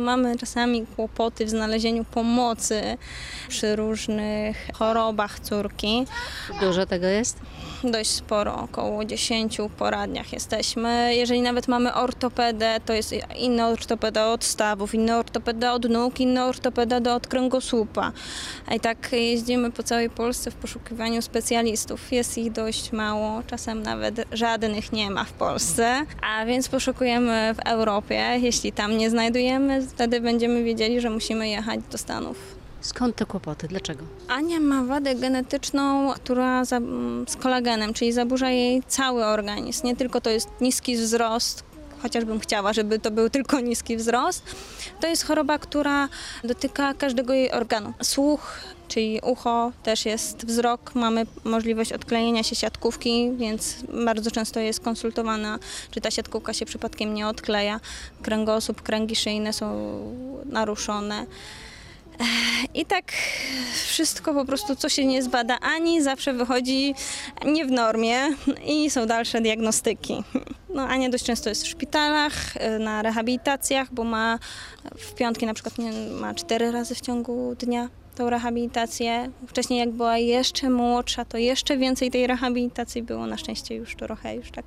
Mamy czasami kłopoty w znalezieniu pomocy przy różnych chorobach córki. Dużo tego jest? Dość sporo, około 10 poradniach jesteśmy. Jeżeli nawet mamy ortopedę, to jest inny ortopeda od stawów, inny ortopeda od nóg, inny ortopeda od kręgosłupa. I tak jeździmy po całej Polsce w poszukiwaniu specjalistów. Jest ich dość mało, czasem nawet żadnych nie ma w Polsce, a więc poszukujemy w Europie. Jeśli tam nie znajdujemy, wtedy będziemy wiedzieli, że musimy jechać do Stanów. Skąd te kłopoty? Dlaczego? Ania ma wadę genetyczną, która za, m, z kolagenem, czyli zaburza jej cały organizm. Nie tylko to jest niski wzrost, chociażbym chciała, żeby to był tylko niski wzrost. To jest choroba, która dotyka każdego jej organu. Słuch, czyli ucho, też jest wzrok. Mamy możliwość odklejenia się siatkówki, więc bardzo często jest konsultowana, czy ta siatkówka się przypadkiem nie odkleja. Kręgosłup, kręgi szyjne są naruszone. I tak wszystko po prostu, co się nie zbada ani, zawsze wychodzi nie w normie i są dalsze diagnostyki. No, Ania dość często jest w szpitalach, y, na rehabilitacjach, bo ma w piątki na przykład nie, ma cztery razy w ciągu dnia tą rehabilitację. Wcześniej jak była jeszcze młodsza, to jeszcze więcej tej rehabilitacji było. Na szczęście już trochę już tak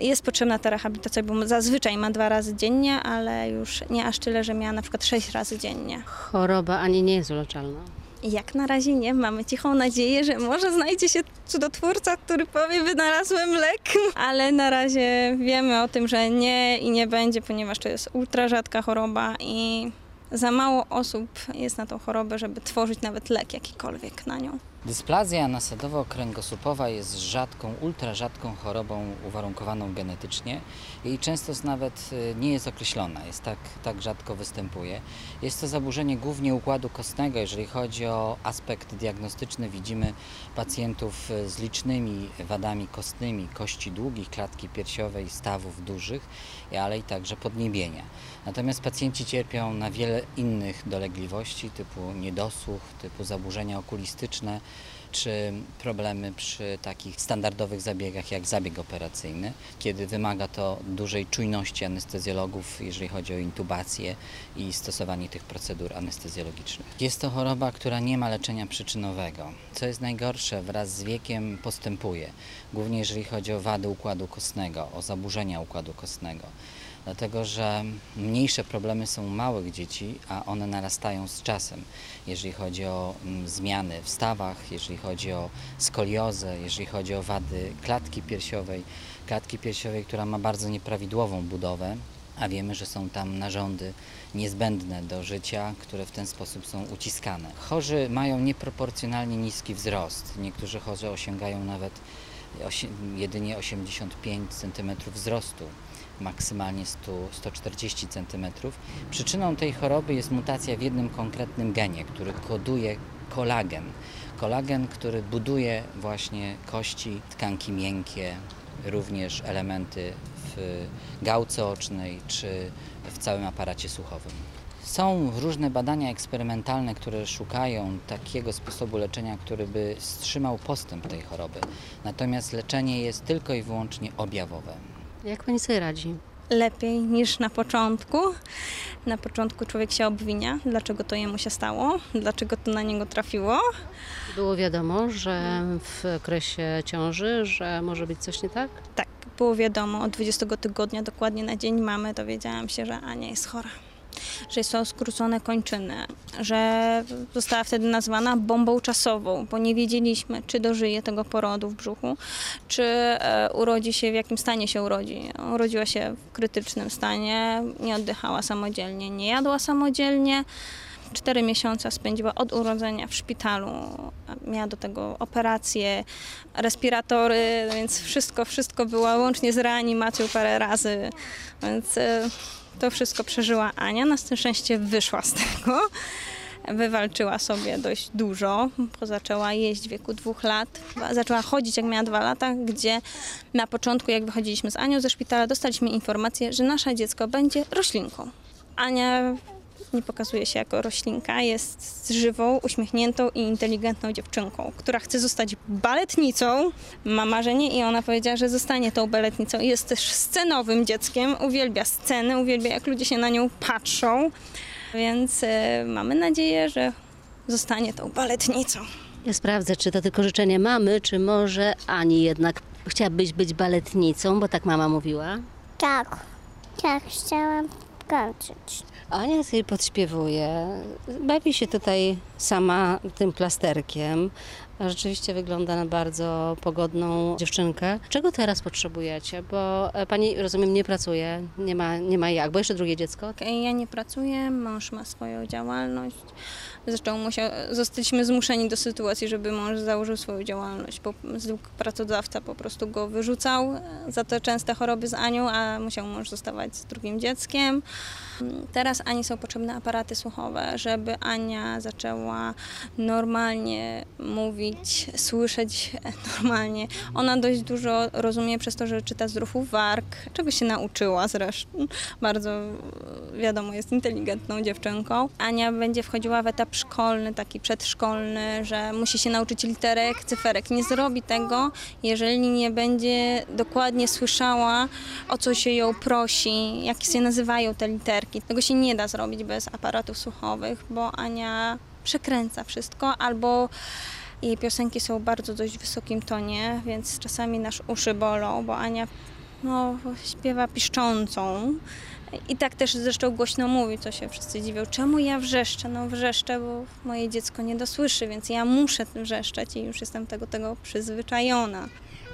jest potrzebna ta rehabilitacja, bo zazwyczaj ma dwa razy dziennie, ale już nie aż tyle, że miała na przykład sześć razy dziennie. Choroba ani nie jest uleczalna. Jak na razie nie. Mamy cichą nadzieję, że może znajdzie się cudotwórca, który powie, wynalazłem lek. Ale na razie wiemy o tym, że nie i nie będzie, ponieważ to jest ultra rzadka choroba i za mało osób jest na tą chorobę, żeby tworzyć nawet lek jakikolwiek na nią. Dysplazja nasadowo-kręgosłupowa jest rzadką, ultrarzadką chorobą uwarunkowaną genetycznie i często nawet y, nie jest określona, jest tak, tak rzadko występuje. Jest to zaburzenie głównie układu kostnego. Jeżeli chodzi o aspekt diagnostyczny, widzimy pacjentów y, z licznymi wadami kostnymi, kości długich, klatki piersiowej, stawów dużych, ale i także podniebienia. Natomiast pacjenci cierpią na wiele innych dolegliwości typu niedosłuch, typu zaburzenia okulistyczne, czy problemy przy takich standardowych zabiegach jak zabieg operacyjny, kiedy wymaga to dużej czujności anestezjologów, jeżeli chodzi o intubację i stosowanie tych procedur anestezjologicznych. Jest to choroba, która nie ma leczenia przyczynowego. Co jest najgorsze, wraz z wiekiem postępuje, głównie jeżeli chodzi o wady układu kostnego, o zaburzenia układu kostnego dlatego że mniejsze problemy są u małych dzieci, a one narastają z czasem. Jeżeli chodzi o mm, zmiany w stawach, jeżeli chodzi o skoliozę, jeżeli chodzi o wady klatki piersiowej, klatki piersiowej, która ma bardzo nieprawidłową budowę, a wiemy, że są tam narządy niezbędne do życia, które w ten sposób są uciskane. Chorzy mają nieproporcjonalnie niski wzrost. Niektórzy chorzy osiągają nawet jedynie 85 cm wzrostu maksymalnie 100, 140 cm. Przyczyną tej choroby jest mutacja w jednym konkretnym genie, który koduje kolagen. Kolagen, który buduje właśnie kości, tkanki miękkie, również elementy w gałce ocznej czy w całym aparacie słuchowym. Są różne badania eksperymentalne, które szukają takiego sposobu leczenia, który by wstrzymał postęp tej choroby. Natomiast leczenie jest tylko i wyłącznie objawowe. Jak pani sobie radzi? Lepiej niż na początku. Na początku człowiek się obwinia, dlaczego to jemu się stało, dlaczego to na niego trafiło. Było wiadomo, że w okresie ciąży, że może być coś nie tak? Tak, było wiadomo, od 20 tygodnia dokładnie na dzień mamy dowiedziałam się, że Ania jest chora. Że są skrócone kończyny, że została wtedy nazwana bombą czasową, bo nie wiedzieliśmy, czy dożyje tego porodu w brzuchu, czy e, urodzi się, w jakim stanie się urodzi. Urodziła się w krytycznym stanie, nie oddychała samodzielnie, nie jadła samodzielnie. Cztery miesiące spędziła od urodzenia w szpitalu. Miała do tego operacje, respiratory, więc wszystko, wszystko było łącznie z reanimacją parę razy. Więc e, to wszystko przeżyła Ania. Na szczęście wyszła z tego. Wywalczyła sobie dość dużo, bo zaczęła jeść w wieku dwóch lat. Zaczęła chodzić jak miała dwa lata, gdzie na początku, jak wychodziliśmy z Anią ze szpitala, dostaliśmy informację, że nasze dziecko będzie roślinką. Ania nie pokazuje się jako roślinka, jest żywą, uśmiechniętą i inteligentną dziewczynką, która chce zostać baletnicą, ma marzenie i ona powiedziała, że zostanie tą baletnicą. Jest też scenowym dzieckiem, uwielbia sceny, uwielbia jak ludzie się na nią patrzą, więc e, mamy nadzieję, że zostanie tą baletnicą. Ja sprawdzę, czy to tylko życzenie mamy, czy może Ani jednak chciałabyś być baletnicą, bo tak mama mówiła. Tak, tak, chciałam kończyć. Ania sobie podśpiewuje, bawi się tutaj sama tym plasterkiem. Rzeczywiście wygląda na bardzo pogodną dziewczynkę. Czego teraz potrzebujecie? Bo e, pani, rozumiem, nie pracuje, nie ma, nie ma jak, bo jeszcze drugie dziecko. Ja nie pracuję, mąż ma swoją działalność. Zresztą musiał, zostaliśmy zmuszeni do sytuacji, żeby mąż założył swoją działalność, bo pracodawca po prostu go wyrzucał za te częste choroby z Anią, a musiał mąż zostawać z drugim dzieckiem. Teraz Ani są potrzebne aparaty słuchowe, żeby Ania zaczęła normalnie mówić, słyszeć normalnie. Ona dość dużo rozumie przez to, że czyta z ruchu warg, czego się nauczyła zresztą. Bardzo wiadomo, jest inteligentną dziewczynką. Ania będzie wchodziła w etap szkolny, taki przedszkolny, że musi się nauczyć literek, cyferek. Nie zrobi tego, jeżeli nie będzie dokładnie słyszała, o co się ją prosi, jak się nazywają te literki. Tego się nie da zrobić bez aparatów słuchowych, bo Ania przekręca wszystko albo jej piosenki są bardzo dość wysokim tonie, więc czasami nasz uszy bolą, bo Ania no, śpiewa piszczącą. I tak też zresztą głośno mówi, co się wszyscy dziwią. Czemu ja wrzeszczę? No wrzeszczę, bo moje dziecko nie dosłyszy, więc ja muszę wrzeszczeć i już jestem tego, tego przyzwyczajona.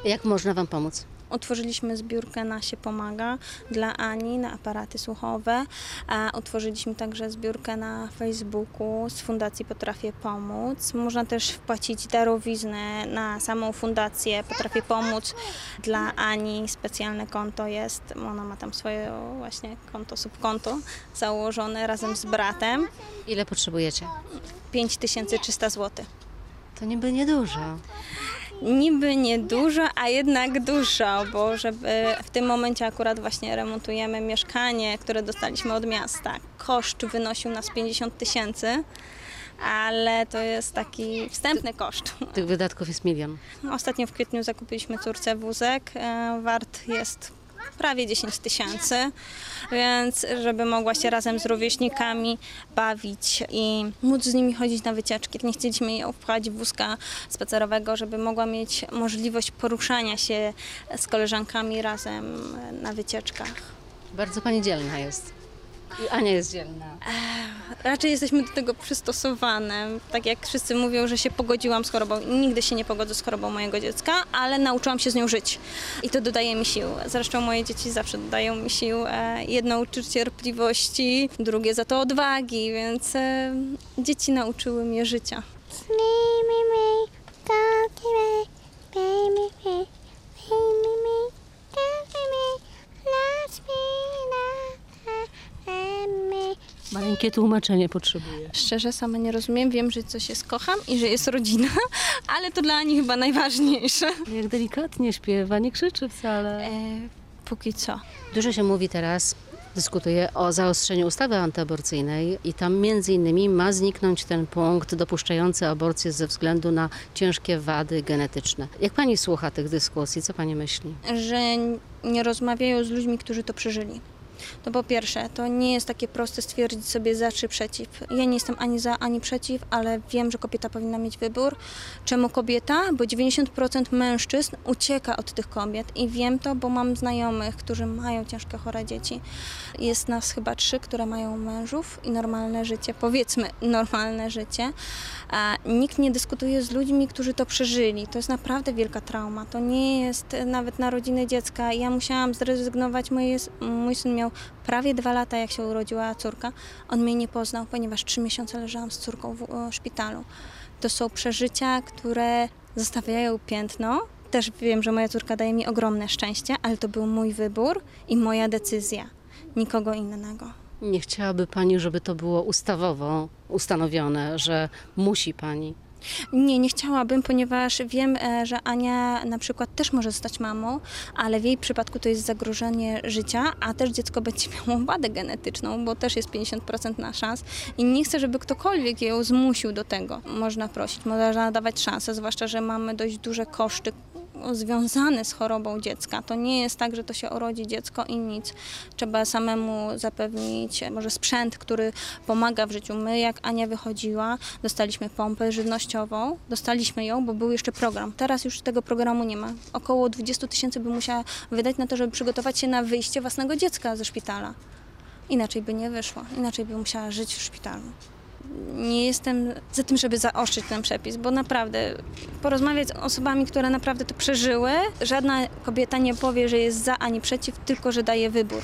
Jak można Wam pomóc? Otworzyliśmy zbiórkę na się pomaga dla Ani na aparaty słuchowe. A otworzyliśmy także zbiórkę na Facebooku z Fundacji Potrafię Pomóc. Można też wpłacić darowiznę na samą fundację Potrafię Pomóc. Dla Ani specjalne konto jest, ona ma tam swoje właśnie konto, subkonto założone razem z bratem. Ile potrzebujecie? 5300 zł. To niby niedużo. Niby niedużo, a jednak dużo, bo żeby w tym momencie akurat właśnie remontujemy mieszkanie, które dostaliśmy od miasta. Koszt wynosił nas 50 tysięcy, ale to jest taki wstępny koszt. Tych wydatków jest milion. Ostatnio w kwietniu zakupiliśmy córce wózek, e, wart jest prawie 10 tysięcy, więc żeby mogła się razem z rówieśnikami bawić i móc z nimi chodzić na wycieczki. Nie chcieliśmy ją wpchać wózka spacerowego, żeby mogła mieć możliwość poruszania się z koleżankami razem na wycieczkach. Bardzo Pani dzielna jest. I Ania jest dzielna. Raczej jesteśmy do tego przystosowane. Tak jak wszyscy mówią, że się pogodziłam z chorobą. Nigdy się nie pogodzę z chorobą mojego dziecka, ale nauczyłam się z nią żyć. I to dodaje mi sił. Zresztą moje dzieci zawsze dodają mi sił. E, Jedno uczy cierpliwości, drugie za to odwagi, więc e, dzieci nauczyły mnie życia. Me, don't me, baby, Maleńkie tłumaczenie potrzebuję. Szczerze sama nie rozumiem. Wiem, że coś jest kocham i że jest rodzina, ale to dla Ani chyba najważniejsze. Jak delikatnie śpiewa, nie krzyczy wcale. E, Póki co. Dużo się mówi teraz, dyskutuje o zaostrzeniu ustawy antyaborcyjnej i tam między innymi ma zniknąć ten punkt dopuszczający aborcję ze względu na ciężkie wady genetyczne. Jak pani słucha tych dyskusji, co pani myśli? że nie rozmawiają z ludźmi, którzy to przeżyli. To po pierwsze, to nie jest takie proste stwierdzić sobie za czy przeciw. Ja nie jestem ani za, ani przeciw, ale wiem, że kobieta powinna mieć wybór. Czemu kobieta? Bo 90% mężczyzn ucieka od tych kobiet i wiem to, bo mam znajomych, którzy mają ciężkie chore dzieci. Jest nas chyba trzy, które mają mężów i normalne życie, powiedzmy normalne życie. A nikt nie dyskutuje z ludźmi, którzy to przeżyli. To jest naprawdę wielka trauma. To nie jest nawet narodziny dziecka. Ja musiałam zrezygnować. Mój syn miał prawie dwa lata, jak się urodziła córka. On mnie nie poznał, ponieważ trzy miesiące leżałam z córką w e, szpitalu. To są przeżycia, które zostawiają piętno. Też wiem, że moja córka daje mi ogromne szczęście, ale to był mój wybór i moja decyzja. Nikogo innego. Nie chciałaby pani, żeby to było ustawowo ustanowione, że musi pani. Nie, nie chciałabym, ponieważ wiem, e, że Ania na przykład też może zostać mamą, ale w jej przypadku to jest zagrożenie życia, a też dziecko będzie miało wadę genetyczną, bo też jest 50% na szans i nie chcę, żeby ktokolwiek ją zmusił do tego. Można prosić, można dawać szansę, zwłaszcza, że mamy dość duże koszty związane z chorobą dziecka. To nie jest tak, że to się urodzi dziecko i nic. Trzeba samemu zapewnić może sprzęt, który pomaga w życiu. My, jak Ania wychodziła, dostaliśmy pompę żywnościową, dostaliśmy ją, bo był jeszcze program. Teraz już tego programu nie ma. Około 20 tysięcy by musiała wydać na to, żeby przygotować się na wyjście własnego dziecka ze szpitala. Inaczej by nie wyszła, inaczej by musiała żyć w szpitalu. Nie jestem za tym, żeby zaostrzyć ten przepis, bo naprawdę porozmawiać z osobami, które naprawdę to przeżyły, żadna kobieta nie powie, że jest za ani przeciw, tylko że daje wybór.